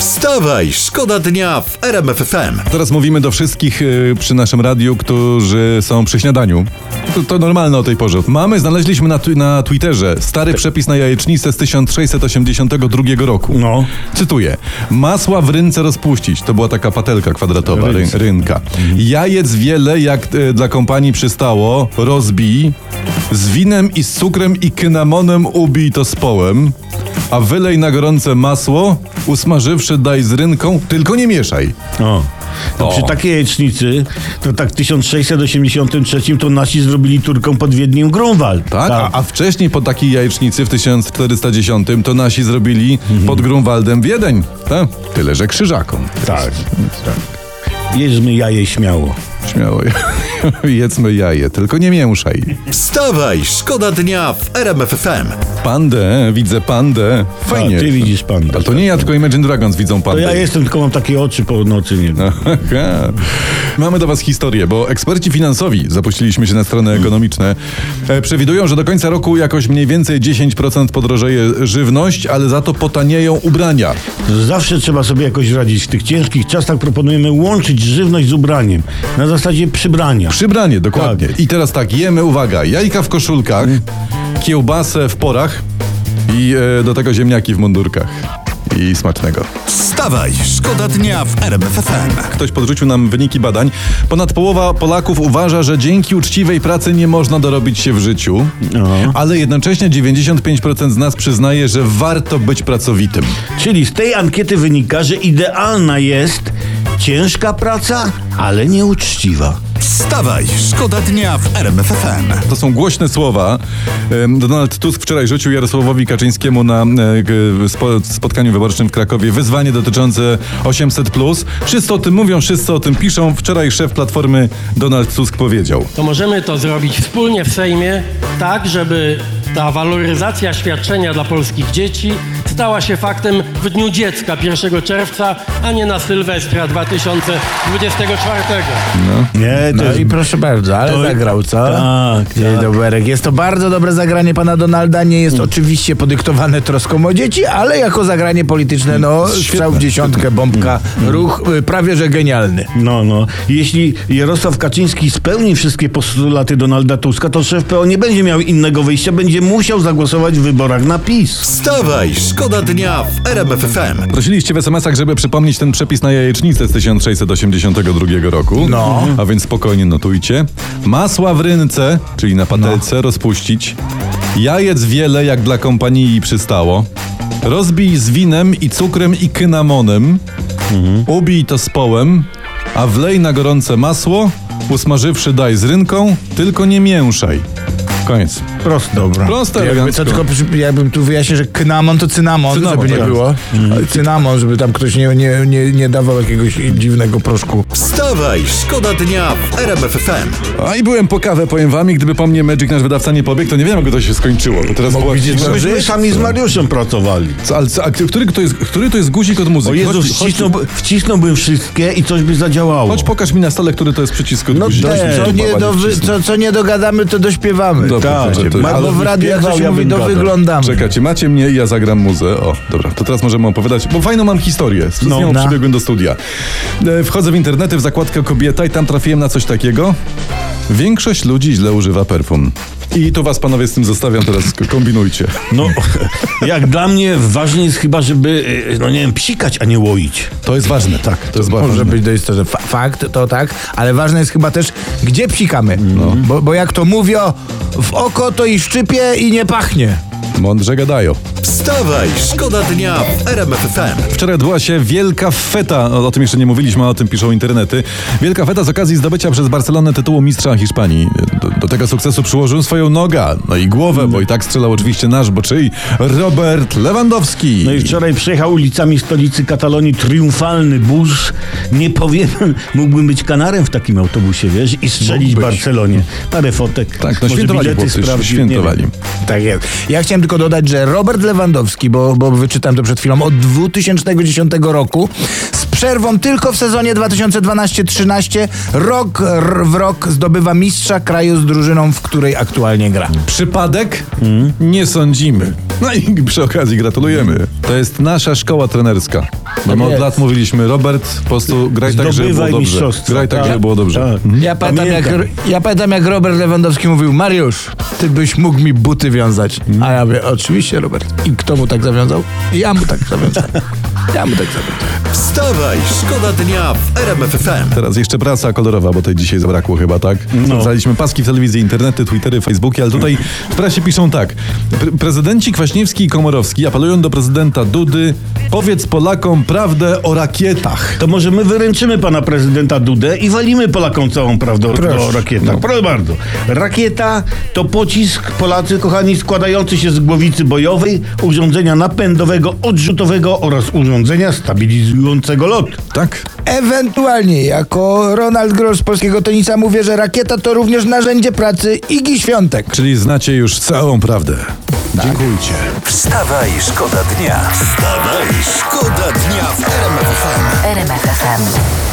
Wstawaj, szkoda dnia w RMF FM. Teraz mówimy do wszystkich y, przy naszym radiu, którzy są przy śniadaniu. To, to normalne o tej porze. Mamy, znaleźliśmy na, na Twitterze stary przepis na jajecznicę z 1682 roku. No. Cytuję. Masła w rynce rozpuścić. To była taka patelka kwadratowa, ry, Rynce. rynka. Jajec wiele, jak y, dla kompanii przystało, rozbij. Z winem i z cukrem i kynamonem ubij to z połem. A wylej na gorące masło, usmażywszy daj z rynką, tylko nie mieszaj. O. To O. przy takiej jajecznicy, to tak w 1683 to nasi zrobili Turkom pod Wiedniem Grunwald. Tak? A, a wcześniej po takiej jajecznicy w 1410 to nasi zrobili pod Grunwaldem Wiedeń. Tak? Tyle, że krzyżakom. tak. tak. Jedzmy jaje śmiało. Śmiało. Jedzmy jaje, tylko nie mięszaj. Wstawaj, szkoda dnia w RMF FM. Pandę, widzę pandę. Fajnie. A, ty widzisz pandę. Ale to nie ja, tylko Imagine Dragons widzą To pandę. ja jestem, tylko mam takie oczy po nocy. Nie? Aha. Mamy do Was historię, bo eksperci finansowi, zapuściliśmy się na strony ekonomiczne, e, przewidują, że do końca roku jakoś mniej więcej 10% podrożeje żywność, ale za to potanieją ubrania. Zawsze trzeba sobie jakoś radzić. W tych ciężkich czasach proponujemy łączyć żywność z ubraniem. Na zasadzie przybrania. Przybranie, dokładnie. Tak. I teraz tak, jemy, uwaga, jajka w koszulkach, kiełbasę w porach i e, do tego ziemniaki w mundurkach. I smacznego. Wstawaj, szkoda dnia w RMF FM. Ktoś podrzucił nam wyniki badań. Ponad połowa Polaków uważa, że dzięki uczciwej pracy nie można dorobić się w życiu, No. ale jednocześnie 95% z nas przyznaje, że warto być pracowitym. Czyli z tej ankiety wynika, że idealna jest ciężka praca, ale nieuczciwa. Wstawaj, szkoda dnia w RMF FM. To są głośne słowa. Donald Tusk wczoraj rzucił Jarosławowi Kaczyńskiemu na e, spotkaniu wyborczym w Krakowie wyzwanie dotyczące 800+. Wszyscy o tym mówią, wszyscy o tym piszą. Wczoraj szef Platformy Donald Tusk powiedział. to możemy to zrobić wspólnie w Sejmie, tak żeby ta waloryzacja świadczenia dla polskich dzieci stała się faktem w dniu dziecka 1 czerwca, a nie na Sylwestra 2024. Nie, to No jest... i proszę bardzo, ale To- zagrał, co? Tak, Dzień tak. doberek. Jest to bardzo dobre zagranie pana Donalda. Nie jest oczywiście podyktowane troską o dzieci, ale jako zagranie polityczne, no, strzał w dziesiątkę, bombka, ruch y, prawie że genialny. No, no. Jeśli Jarosław Kaczyński spełni wszystkie postulaty Donalda Tuska, to szef PO nie będzie miał innego wyjścia, będzie musiał zagłosować w wyborach na PiS. Wstawaj, szkoda dnia w RMF FM. Prosiliście w SMS-ach, żeby przypomnieć ten przepis na jajecznicę z 1682 roku. No. A więc spokojnie notujcie. Masła w rynce, czyli na patelce, rozpuścić. Jajec wiele, jak dla kompanii przystało. Rozbij z winem i cukrem i kynamonem. Ubij to z połem, a wlej na gorące masło. Usmażywszy daj z rynką, tylko nie mięszaj. Koniec. Prosto. Dobra. Proste, Jakby elegancko. to tylko, przy- jakbym tu wyjaśnił, że cynamon to cynamon, Cynamon, żeby nie tak. było. Cynamon, żeby tam ktoś nie, nie, nie, nie dawał jakiegoś dziwnego proszku. Wstawaj, szkoda dnia w RMF FM. A i byłem po kawę, powiem wam, i gdyby po mnie Magic nasz wydawca nie pobiegł, to nie wiem, jak to się skończyło. Bo teraz była że- Myśmy sami z Mariuszem pracowali. Co, ale co, a który to jest, który to jest guzik od O muzyki? Jezu, chodź, chodź, wcisnął, wcisnąłbym wszystkie i coś by zadziałało. chodź, pokaż mi na stole, który to jest przycisk od No guzika. też. Co nie, do, wy- Wcisnę. co, co nie dogadamy, to dośpiewamy. Dobra, Tak, to- Marlo Albo w radiu, jak się ja mówi, do gadał. wyglądamy. Czekajcie, macie mnie i ja zagram muzę. O, dobra, to teraz możemy opowiadać, bo fajną mam historię. Z No. nią Na. przybiegłem do studia. E, Wchodzę w internety, w zakładkę kobieta i tam trafiłem na coś takiego. Większość ludzi źle używa perfum. I to was panowie z tym zostawiam, teraz kombinujcie. No, jak dla mnie ważne jest chyba, żeby, e, no nie wiem, psikać, a nie łoić. To jest ważne, tak, to jest Może ważne. być dość to, że fa- fakt, to tak, ale ważne jest chyba też, gdzie psikamy. No. Bo, bo jak to mówią, w oko to i szczypie i nie pachnie. Mądrze gadają. Wstawaj, szkoda dnia w RMF FM. Wczoraj odbyła się wielka feta, o, tym jeszcze nie mówiliśmy, a o tym piszą internety. Wielka feta z okazji zdobycia przez Barcelonę tytułu mistrza Hiszpanii. Do, do tego sukcesu przyłożył swoją nogę, no i głowę, bo i tak strzelał oczywiście nasz, bo czyj? Robert Lewandowski. No i wczoraj przejechał ulicami stolicy Katalonii triumfalny bus. Nie powiem, mógłbym być kanarem w takim autobusie, wiesz, i strzelić. Barcelonie. Parę fotek. Tak, no może świętowali chłopcy, sprawdzić, nie świętowali. Tak jest. Ja chciałem tylko dodać, że Robert Lewandowski, bo, bo wyczytałem to przed chwilą, od 2010 roku przerwą tylko w sezonie 2012-13 rok r- w rok zdobywa mistrza kraju z drużyną, w której aktualnie gra. Przypadek? Nie sądzimy. No i przy okazji gratulujemy. To jest nasza szkoła trenerska. No my od lat mówiliśmy, Robert, po prostu graj tak, żeby było dobrze. Graj tak, żeby było dobrze. Tak. Ja pamiętam, jak, ja pamiętam, jak Robert Lewandowski mówił, Mariusz, ty byś mógł mi buty wiązać. A ja mówię, oczywiście, Robert. I kto mu tak zawiązał? Ja mu tak zawiązałem. Ja mu tak zawiązałem. Wstawaj, szkoda dnia w RMF FM. Teraz jeszcze prasa kolorowa, bo tej dzisiaj zabrakło chyba, tak? No. Sprawdzaliśmy paski w telewizji, internety, twittery, facebooki, ale tutaj w prasie piszą tak. Pre- prezydenci Kwaśniewski i Komorowski apelują do prezydenta Dudy, powiedz Polakom prawdę o rakietach. To może my wyręczymy pana prezydenta Dudę i walimy Polakom całą prawdę o- Proszę. o rakietach. No. Proszę bardzo. Rakieta to pocisk, Polacy kochani, składający się z głowicy bojowej, urządzenia napędowego, odrzutowego oraz urządzenia stabilizującego lot. Tak? Ewentualnie, jako Ronald Gross z polskiego tenisa mówię, że rakieta to również narzędzie pracy Igi Świątek. Czyli znacie już całą prawdę. Dziękujcie. Wstawaj, szkoda dnia. Wstawaj, szkoda dnia w RMF FM. RMF FM.